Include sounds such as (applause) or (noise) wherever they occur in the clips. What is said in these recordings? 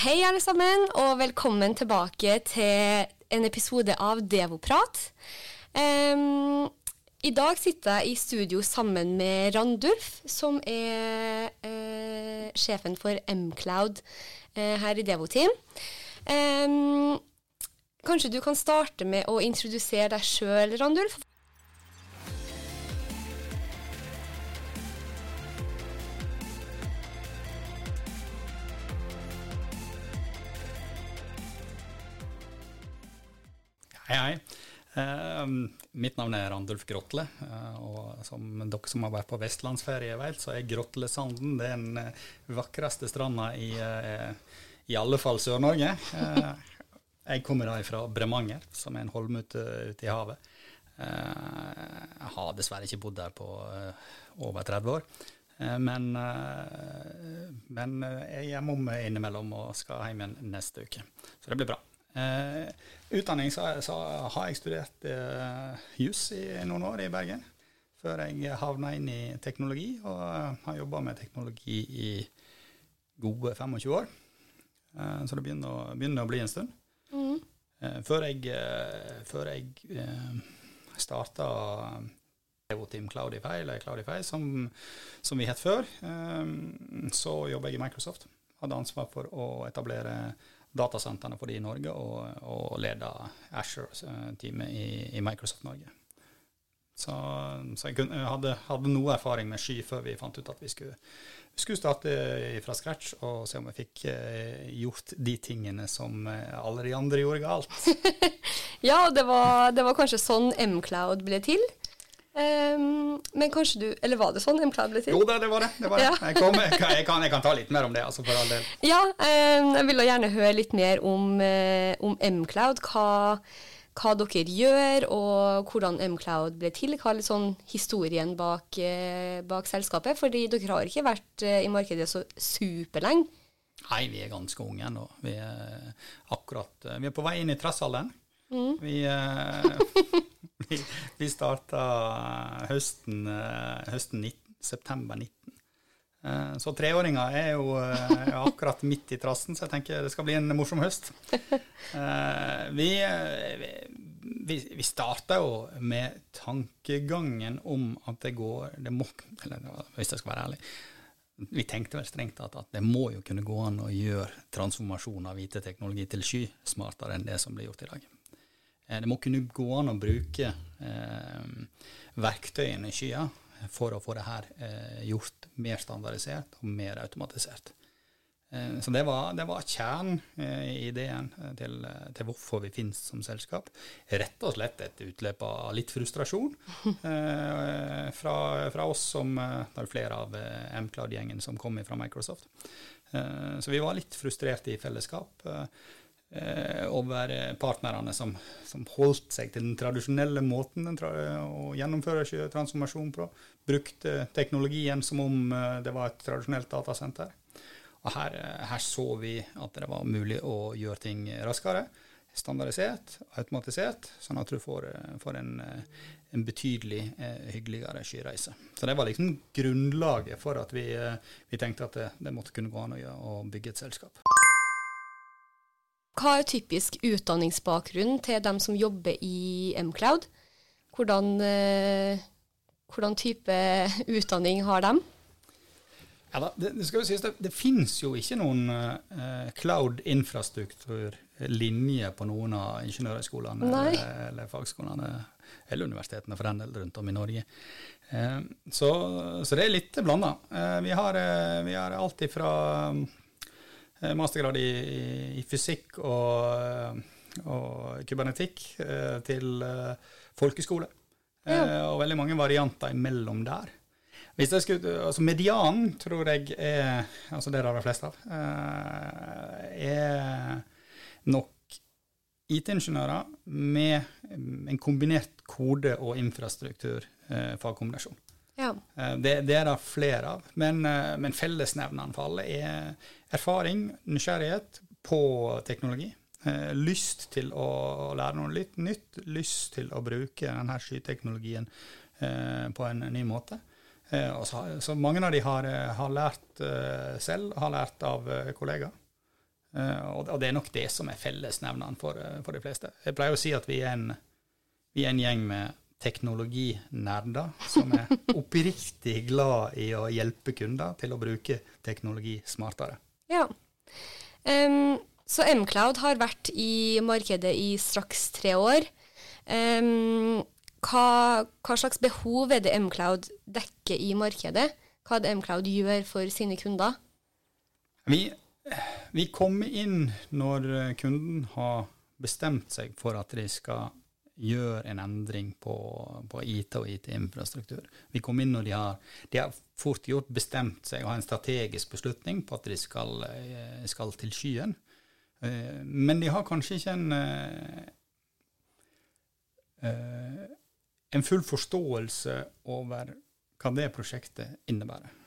Hei, alle sammen, og velkommen tilbake til en episode av Devoprat. Um, I dag sitter jeg i studio sammen med Randulf, som er uh, sjefen for Mcloud uh, her i Devoteam. Um, kanskje du kan starte med å introdusere deg sjøl, Randulf? Hei, hei. Uh, mitt navn er Randulf Grotle, uh, og som dere som har vært på vestlandsferie vet, så er Grotlesanden den uh, vakreste stranda i, i alle fall Sør-Norge. jeg kommer da fra Bremanger, som er en holm ute, ute i havet. jeg har dessverre ikke bodd der på over 30 år. Men, men jeg er hjemom innimellom og skal hjem igjen neste uke. Så det blir bra. Eh, utdanning så, så, har jeg studert eh, juss i noen år i Bergen, før jeg havna inn i teknologi, og har jobba med teknologi i gode 25 år. Eh, så det begynner begynner å, bli en stund. Mm. Eh, før jeg, eh, før jeg eh, starta Team Cloudify, eller Cloudify, som, som vi het før, eh, så jobba jeg i Microsoft. Hadde ansvar for å etablere datasentrene for de i Norge, og, og leda Asher-teamet i, i, Microsoft Norge. Så, så jeg kunne, hadde, hadde, noe erfaring med sky før vi fant ut at vi skulle, skulle starte fra scratch og se om vi fikk eh, gjort de tingene som eh, alle de andre gjorde galt. (laughs) ja, det var, det var kanskje sånn Mcloud ble til? Um, men kanskje du Eller var det sånn Mcloud ble til? Jo da, det var det. det, var det. Ja. Jeg, kom, jeg, kan, jeg, kan, jeg, kan, ta litt mer om det, altså, for all del. Ja, um, jeg vil gjerne høre litt mer om, uh, om Mcloud. Hva, hva, dere gjør, og hvordan Mcloud ble til. Hva er litt sånn historien bak, uh, bak selskapet? Fordi dere har ikke vært uh, i markedet så superlenge. Nei, vi er ganske unge ennå. Vi, vi er på vei inn i tressalderen. Mm. Vi, (laughs) vi, vi starta høsten, eh, høsten 19, september 19. Eh, så treåringer er jo eh, akkurat midt i trassen, så jeg tenker det skal bli en morsom høst. Vi, vi, vi starta jo med tankegangen om at det går det må, eller Hvis jeg skal være ærlig. Vi tenkte vel strengt tatt at det må jo kunne gå an å gjøre transformasjon av IT-teknologi til sky smartere enn det som blir gjort i dag. Eh, det må kunne gå an å bruke eh, verktøyene i skya for å få det her eh, gjort mer standardisert og mer automatisert. Eh, så det var, det var kjernen eh, i ideen eh, til, til, hvorfor vi finnes som selskap. Rett og slett et utløp av litt frustrasjon fra, fra, oss som Det er flere av M-Cloud-gjengen som kommer fra Microsoft. Så vi var litt frustrerte i fellesskap eh, over partnerne som, som, holdt seg til den tradisjonelle måten å gjennomføre transformasjon på. Brukte teknologien som om eh, det var et tradisjonelt datasenter. Og her, eh, her, så vi at det var mulig å gjøre ting raskere, standardisert, automatisert, sånn at du får, eh, får en, en, betydelig eh, hyggeligere skyreise. Så det var liksom grunnlaget for at vi, vi tenkte at det, det, måtte kunne gå an å bygge et selskap. Hva er typisk utdanningsbakgrunn til dem som jobber i Mcloud? Hvordan, eh, hvordan type (laughs) utdanning har de? Ja, det, det, skal jo sies, det, det finnes jo ikke noen uh, cloud-infrastrukturlinje på noen av ingeniørhøyskolene eller, eller, fagskolene eller universitetene for den del rundt om i Norge. Uh, så, så, det er litt blanda. Uh, vi, har, vi har alt ifra Eh, mastergrad i, i fysikk og, og kybernetikk eh, til eh, folkeskole. Ja. Og veldig mange varianter imellom der. Skulle, altså Medianen tror jeg er altså det er det de fleste av, er nok IT-ingeniører med en kombinert kode- og infrastruktur-fagkombinasjon. Eh, det, det, er det flere av. Men, eh, men fellesnevneren for alle er erfaring, nysgjerrighet på teknologi. Eh, lyst til å lære noe litt nytt. Lyst til å bruke denne skyteknologien på en ny måte. Så, så, mange av de har, har lært selv, har lært av kollegaer. Og det er nok det som er fellesnevneren for, for de fleste. Jeg pleier å si at vi er en, vi er en gjeng med teknologinerder som er (laughs) oppriktig glad i å hjelpe kunder til å bruke teknologi smartere. Ja. Um, så Mcloud har vært i markedet i straks tre år. Um, hva, hva, slags behov er det Mcloud dekker i markedet? Hva er det Mcloud gjør for sine kunder? Vi vi kommer inn når kunden har bestemt seg for at de skal gjøre en endring på, på IT og IT-infrastruktur. Vi kom inn når de har, de har fort gjort bestemt seg å ha en strategisk beslutning på at de skal, eh, skal til skyen. Eh, men de har kanskje ikke en, en full forståelse over hva det prosjektet innebærer.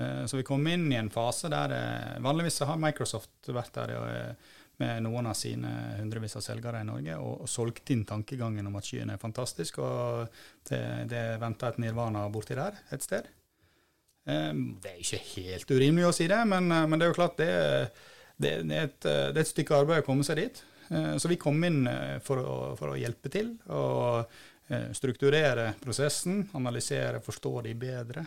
Eh, så vi kom inn i en fase der eh, Vanligvis har Microsoft vært der eh, med noen av sine hundrevis av selgere i Norge og, og solgt inn tankegangen om at skyen er fantastisk, og det, det venter et nirvana borti der et sted. Det er ikke helt urimelig å si det, men, men det er jo klart det, det, det, er et, det, er et, stykke arbeid å komme seg dit. Så vi kom inn for å, for å hjelpe til. og strukturere prosessen, analysere, forstå de bedre.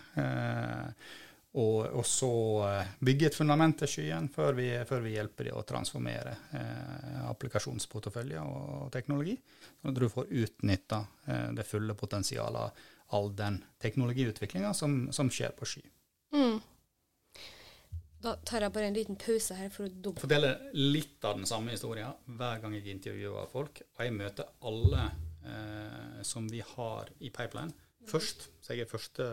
Og, og, så eh, bygge et fundament til skyen før vi, før vi hjelper dem å transformere eh, applikasjonsportefølje og teknologi, sånn at du får utnytta eh, det fulle potensialet av all den teknologiutviklinga som, som, skjer på sky. Mm. Da tar jeg bare en liten pause her for å Fortelle litt av den samme historien hver gang jeg intervjuer folk. Og jeg møter alle eh, som vi har i pipeline først. Så jeg er første,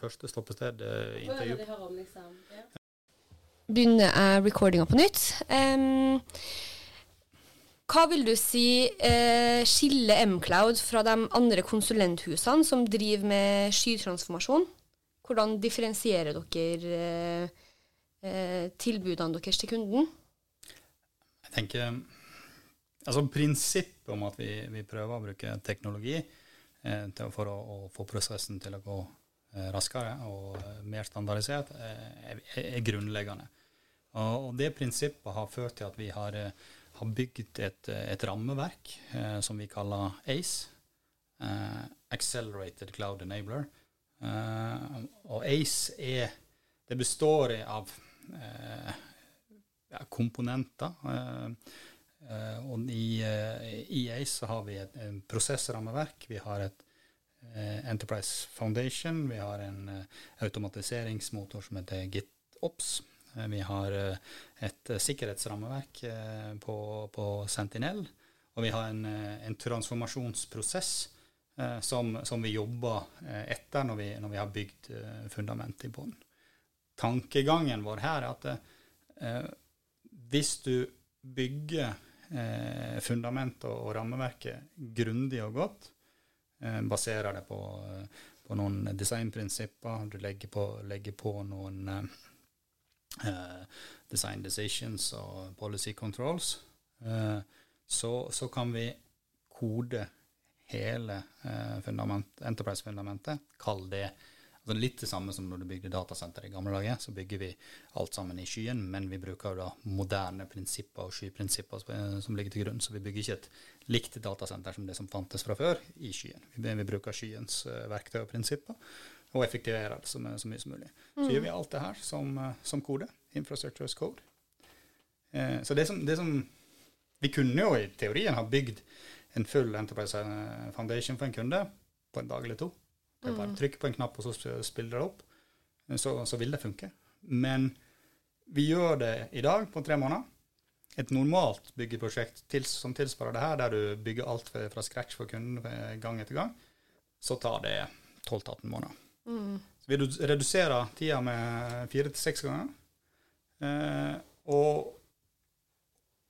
første stoppested i intervju. Liksom. Begynner jeg recordinga på nytt. Um, hva vil du si eh, skiller Mcloud fra de andre konsulenthusene som driver med skytransformasjon? Hvordan differensierer dere eh, eh, tilbudene deres til kunden? Jeg tenker Altså Prinsippet om at vi, vi prøver å bruke teknologi, Eh, for å, å, få prosessen til å gå eh, raskere og eh, mer standardisert, er, er grunnleggende. Og, det prinsippet har ført til at vi har, har bygd et, et rammeverk eh, som vi kaller ACE, eh, Accelerated Cloud Enabler. Eh, og ACE er, består av komponenter. Uh, og i, uh, i, ACE så har vi et, prosessrammeverk, vi har et uh, Enterprise Foundation, vi har en automatiseringsmotor som heter GitOps. vi har et sikkerhetsrammeverk på, på, Sentinel, og vi har en, en transformasjonsprosess som, som, vi jobber etter når vi, når vi har bygd fundamentet i bunnen. Tankegangen vår her er at hvis du bygger eh, fundamentet og rammeverket grundig og godt. Eh, baserer det på, på, noen designprinsipper. Du legger på, legger på noen eh, design decisions og policy controls. Eh, så, så, kan vi kode hele eh, fundament, Enterprise-fundamentet. Kall det så det er litt det samme som når du bygde datasenter i gamle dager. Så bygger vi alt sammen i skyen, men vi bruker da moderne prinsipper og skyprinsipper som ligger til grunn. Så vi bygger ikke et likt datasenter som det som fantes fra før, i skyen. Vi, vi bruker skyens uh, verktøy og prinsipper, og effektiverer det så, så mye som mulig. Så mm. gjør vi alt det her som, uh, som kode. Infrastructure as code. Uh, så det som, det som Vi kunne jo i teorien ha bygd en full Enterprise Foundation for en kunde på en dag eller to. Det er bare å mm. trykke på en knapp, og så spiller det opp. Så, så vil det funke. Men vi gjør det i dag på tre måneder. Et normalt byggeprosjekt tils, som tilsvarer det her, der du bygger alt fra scratch for kunden gang etter gang, så tar det 12-18 måneder. Mm. Så vi reduserer tida med fire til seks ganger. Eh, og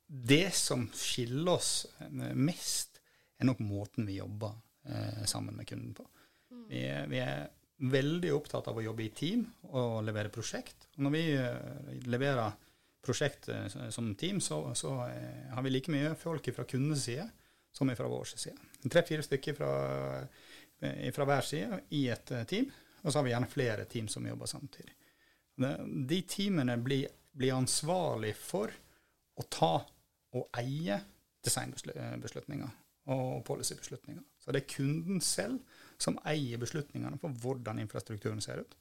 det som skiller oss mest, er nok måten vi jobber eh, sammen med kunden på. Vi er, vi er, veldig opptatt av å jobbe i team og levere prosjekt. Og når vi uh, leverer prosjekt uh, som team, så, så uh, har vi like mye folk fra kundens side som fra vår side. Tre-fire stykker fra, fra, hver side i et team, og så har vi gjerne flere team som jobber samtidig. De teamene blir, blir ansvarlig for å ta og eie designbeslutninger og policybeslutninger. Så det er kunden selv som eier beslutningene for hvordan infrastrukturen ser ut.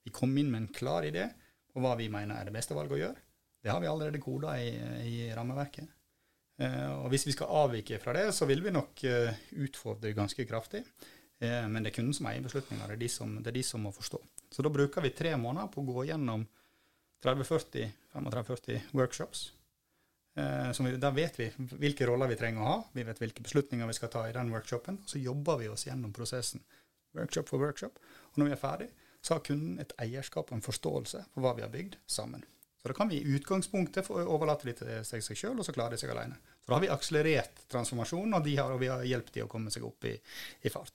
Vi kom inn med en klar idé på hva vi mener er det beste valget å gjøre. Det har vi allerede koda i, i rammeverket. Eh, og hvis vi skal avvike fra det, så vil vi nok eh, utfordre ganske kraftig. Eh, men det er kunden som eier beslutninger, det er, de som, det er de som må forstå. Så da bruker vi tre måneder på å gå gjennom 30-40-35-40 workshops. Vi, der vet vi hvilke roller vi trenger å ha, vi vet hvilke beslutninger vi skal ta i den workshopen. Og så jobber vi oss gjennom prosessen workshop for workshop. Og når vi er ferdig, så har kunden et eierskap og en forståelse for hva vi har bygd sammen. Så da kan vi i utgangspunktet overlate de til seg, seg sjøl, og så klarer de seg alene. Så da har vi akselerert transformasjonen, og, har, og vi har hjulpet de å komme seg opp i, i, fart.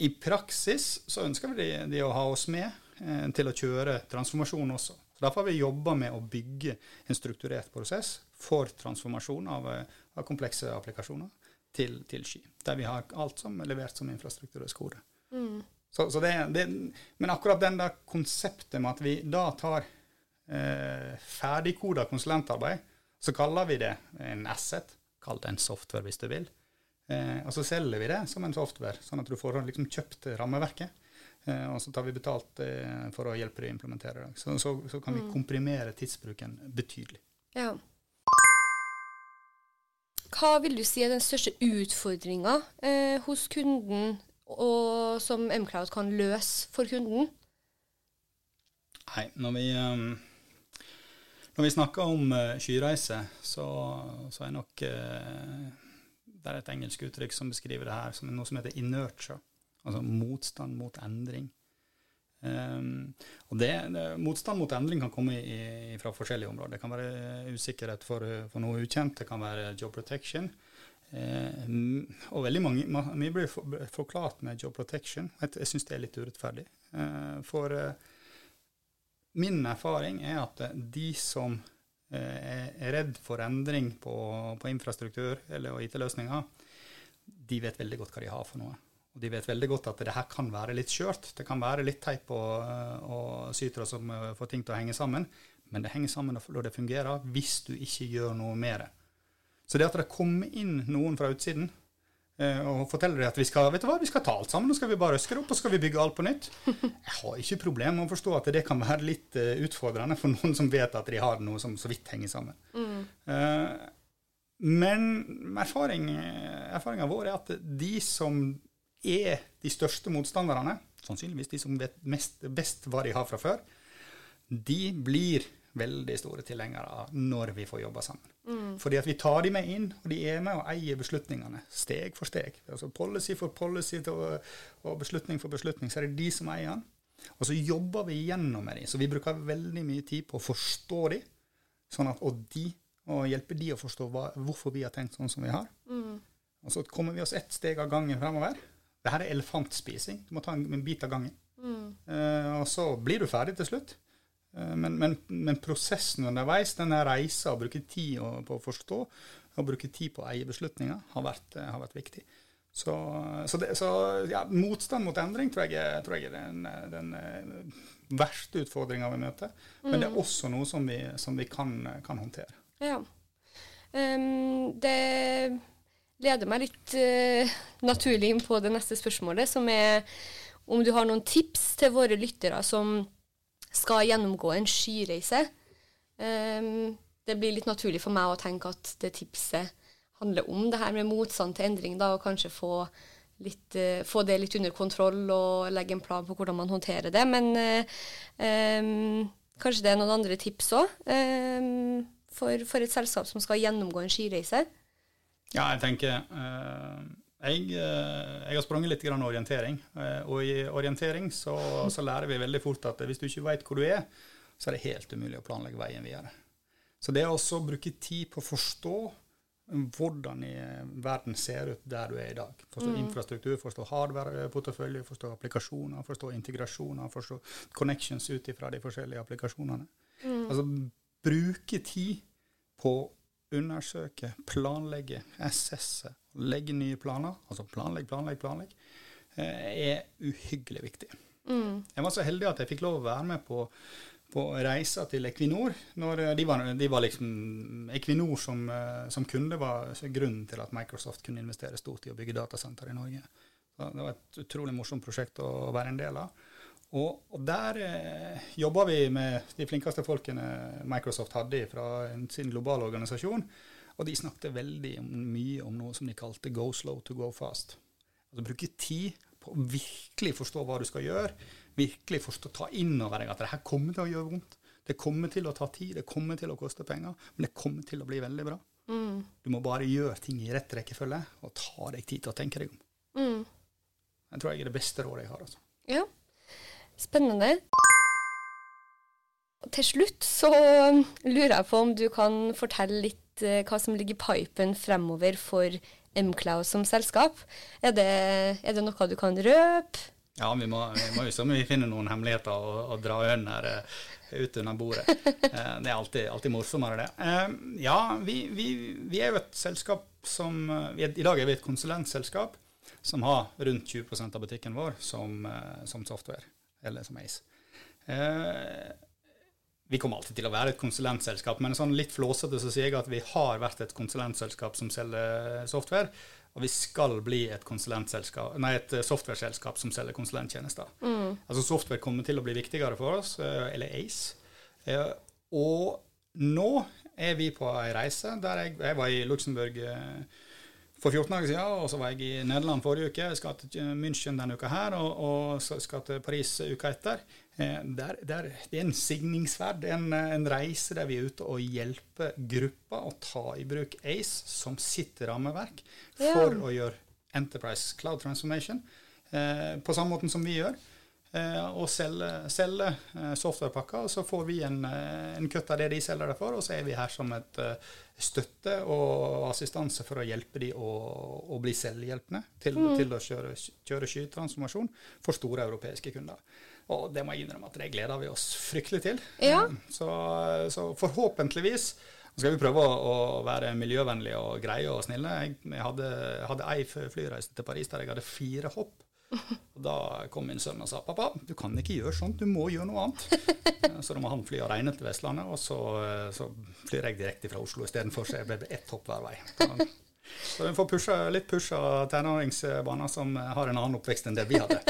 I praksis så ønsker vi de, de å ha oss med eh, til å kjøre transformasjon også. Derfor har vi jobba med å bygge en strukturert prosess for transformasjon av, eh, av komplekse applikasjoner til, til, sky. Der vi har alt som er levert som infrastruktur og skole. Mm. Så, så det, det, men akkurat den der konseptet med at vi da tar eh, ferdigkoda konsulentarbeid, så kaller vi det en asset. Kall det en software hvis du vil. Eh, og så selger vi det som en software, sånn at du får liksom kjøpt rammeverket. Eh, og så tar vi betalt eh, for å hjelpe dem å implementere det. Så, så, så kan vi mm. komprimere tidsbruken betydelig. Ja. Hva vil du si er den største utfordringa eh, hos kunden, og som Mcloud kan løse for kunden? Nei, når vi um når vi snakker om uh, skyreise, så, så, er nok uh, Det er et engelsk uttrykk som beskriver det her som noe som heter inertia. Altså motstand mot endring. Um, og det, Motstand mot endring kan komme i, i, fra forskjellige områder. Det kan være usikkerhet for, for noe ukjent, det kan være job protection. Uh, og veldig mange, Mye blir forklart med job protection. Jeg, jeg syns det er litt urettferdig. Uh, for uh, Min erfaring er at de som uh, er redd for endring på, på infrastruktur eller IT-løsninger, de vet veldig godt hva de har for noe. Og de vet veldig godt at det her kan være litt skjørt. Det kan være litt teip og, og sytre som eh, får ting til å henge sammen. Men det henger sammen når det fungerer, hvis du ikke gjør noe med det. Så det at det kommer inn noen fra utsiden Eh, og forteller at vi skal vet du hva, vi skal ta alt sammen, nå skal vi bare røske det opp og skal vi bygge alt på nytt. Jeg har ikke problem med å forstå at det kan være litt uh, utfordrende for noen som vet at de har noe som så vidt henger sammen. Mm. Uh, men erfaring, erfaringa vår er at de som er de største motstanderne, sannsynligvis de som vet mest, best hva de har fra før, de blir veldig store tilhengere av når vi får jobba sammen. Mm. Fordi at vi tar de med inn, og de er med og eier beslutningene steg for steg. Altså Policy for policy og, beslutning for beslutning, så er det de som eier den. Og så jobber vi gjennom med de, så vi bruker veldig mye tid på å forstå de, sånn at, og de, og hjelpe de å forstå hva, hvorfor vi har tenkt sånn som vi har. Mm. Og så kommer vi oss ett steg av gangen fremover. Dette er elefantspising. Du må ta en, en bit av gangen. Mm. Uh, og så blir du ferdig til slutt. Uh, men, men, men, prosessen underveis, denne reisa, å bruke tid på å forstå og bruke tid på å eie beslutninger, har vært, eh, har vært viktig. Så, så, det, så ja, motstand mot endring tror jeg, tror jeg er den, den verste utfordringa vi møter. Men mm. det er mm. også noe som vi, som vi kan, kan, håndtere. Ja. Um, det leder meg litt uh, naturlig inn på det neste spørsmålet, som er om du har noen tips til våre lyttere som skal gjennomgå en skireise. Um, det blir litt naturlig for meg å tenke at det tipset handler om det her med motstand til endring, da, og kanskje få, litt, uh, få, det litt under kontroll og legge en plan på hvordan man håndterer det. Men uh, um, kanskje det er noen andre tips òg um, for, for, et selskap som skal gjennomgå en skireise? Ja, jeg tenker uh jeg, eh, jeg, har sprunget litt grann orientering, eh, og i orientering så, så, lærer vi veldig fort at hvis du ikke vet hvor du er, så er det helt umulig å planlegge veien videre. Så det å også bruke tid på å forstå hvordan i verden ser ut der du er i dag. Forstå mm. infrastruktur, forstå hardware-portefølje, forstå applikasjoner, forstå integrasjoner, forstå connections ut ifra de forskjellige applikasjonene. Mm. Altså bruke tid på undersøke, planlegge, assesse, legge nye planer, altså planlegg, planlegg, planlegg, eh, er uhyggelig viktig. Mm. Jeg var så heldig at jeg fikk lov å være med på, på reiser til Equinor. Når de var, de var liksom Equinor som, som, kunde var grunnen til at Microsoft kunne investere stort i å bygge datasenter i Norge. Så det var et utrolig morsomt prosjekt å være en del av. Og, og der eh, jobba vi med de flinkeste folkene Microsoft hadde fra sin globale organisasjon. Og de snakket veldig mye om noe som de kalte 'go slow to go fast'. Altså bruke tid på å virkelig forstå hva du skal gjøre. Virkelig forstå, ta inn over deg at det her kommer til å gjøre vondt. Det kommer til å ta tid, det kommer til å koste penger, men det kommer til å bli veldig bra. Mm. Du må bare gjøre ting i rett rekkefølge og ta deg tid til å tenke deg om. Mm. Det tror jeg er det beste rådet jeg har. altså. Ja. Spennende. Til slutt så lurer jeg på om du kan fortelle litt eh, hva som ligger i pipen fremover for Mcloud som selskap. Er det, er det noe du kan røpe? Ja, vi må, vi må jo så vi finner noen hemmeligheter og, og dra under uh, ut under bordet. Uh, det er alltid, alltid morsommere, det. Ja, vi, vi, vi, er jo et selskap som I dag er vi et konsulentselskap som har rundt 20% av butikken vår som, som software eller som Ace. Eh, vi kommer alltid til å være et konsulentselskap, men sånn litt flåsete så sier jeg at vi har vært et konsulentselskap som selger software, og vi skal bli et, nei, et softwareselskap som selger konsulenttjenester. Mm. Altså Software kommer til å bli viktigere for oss, eh, eller Ace. Eh, og nå er vi på ei reise der jeg, jeg var i Luxembourg eh, for 14 dager siden, og så var jeg i Nederland forrige uke. Jeg skal til München denne uka her, og, og så skal til Paris uka etter. Eh, der, der, det er en signingsverd, en, en, reise der vi er ute og hjelper grupper å ta i bruk ACE som sitt rammeverk for ja. å gjøre Enterprise Cloud Transformation eh, på samme måte som vi gjør. Eh, og selge, selge eh, softwarepakker. Og så får vi en, eh, en kutt av det de selger det for, og så er vi her som et støtte og assistanse for å hjelpe de å, å bli selvhjelpende til, mm. til å kjøre, kjøre skytransformasjon for store europeiske kunder. Og det må jeg innrømme at det gleder vi oss fryktelig til. Ja. Så, så, forhåpentligvis skal vi prøve å, være miljøvennlige og greie og snille. Jeg, jeg hadde, hadde ei flyreise til Paris der jeg hadde fire hopp. (laughs) Og Da kom min sønn og sa pappa, du kan ikke gjøre sånt, du må gjøre noe annet. (laughs) Så da må han fly alene til Vestlandet, og så, så flyr jeg direkte fra Oslo istedenfor, så jeg ble ett hopp hver vei. Så vi får pusha, litt pusha tenåringsbarna som har en annen oppvekst enn det vi hadde.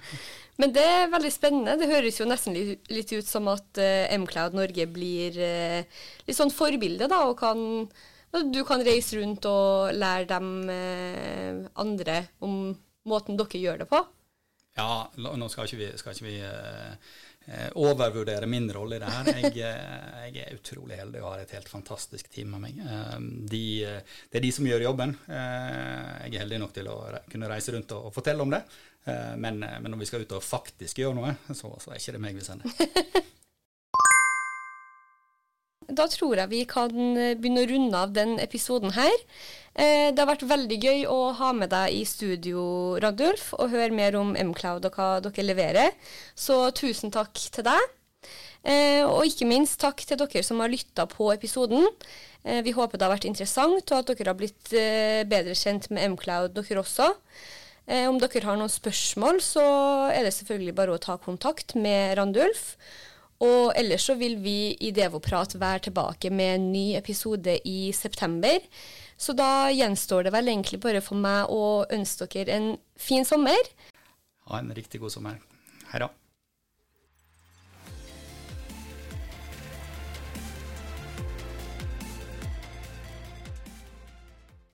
(laughs) Men det er veldig spennende. Det høres jo nesten litt, litt ut som at uh, Mcloud Norge blir uh, litt sånn forbilde, da, og kan du kan reise rundt og lære dem andre om måten dere gjør det på? Ja, nå skal ikke vi, skal ikke vi uh, overvurdere min rolle i det her. Jeg, uh, jeg, er utrolig heldig og har et helt fantastisk team med meg. Uh, de, det er de som gjør jobben. jeg er heldig nok til å kunne reise rundt og, og fortelle om det. Men, men, når vi skal ut og faktisk gjøre noe, så, så er ikke det meg vi sender. (laughs) da tror jeg vi kan begynne å runde av den episoden her. Eh, det har vært veldig gøy å ha med deg i studio, Randulf, og høre mer om Mcloud og hva dere leverer. Så tusen takk til deg. Eh, og ikke minst takk til dere som har lytta på episoden. Eh, vi håper det har vært interessant, og at dere har blitt bedre kjent med Mcloud, dere også. Om dere har noen spørsmål, så er det selvfølgelig bare å ta kontakt med Randulf. Og ellers så vil vi i Devoprat være tilbake med en ny episode i september. Så da gjenstår det vel egentlig bare for meg å ønske dere en fin sommer. Ha en riktig god sommer. Hei da.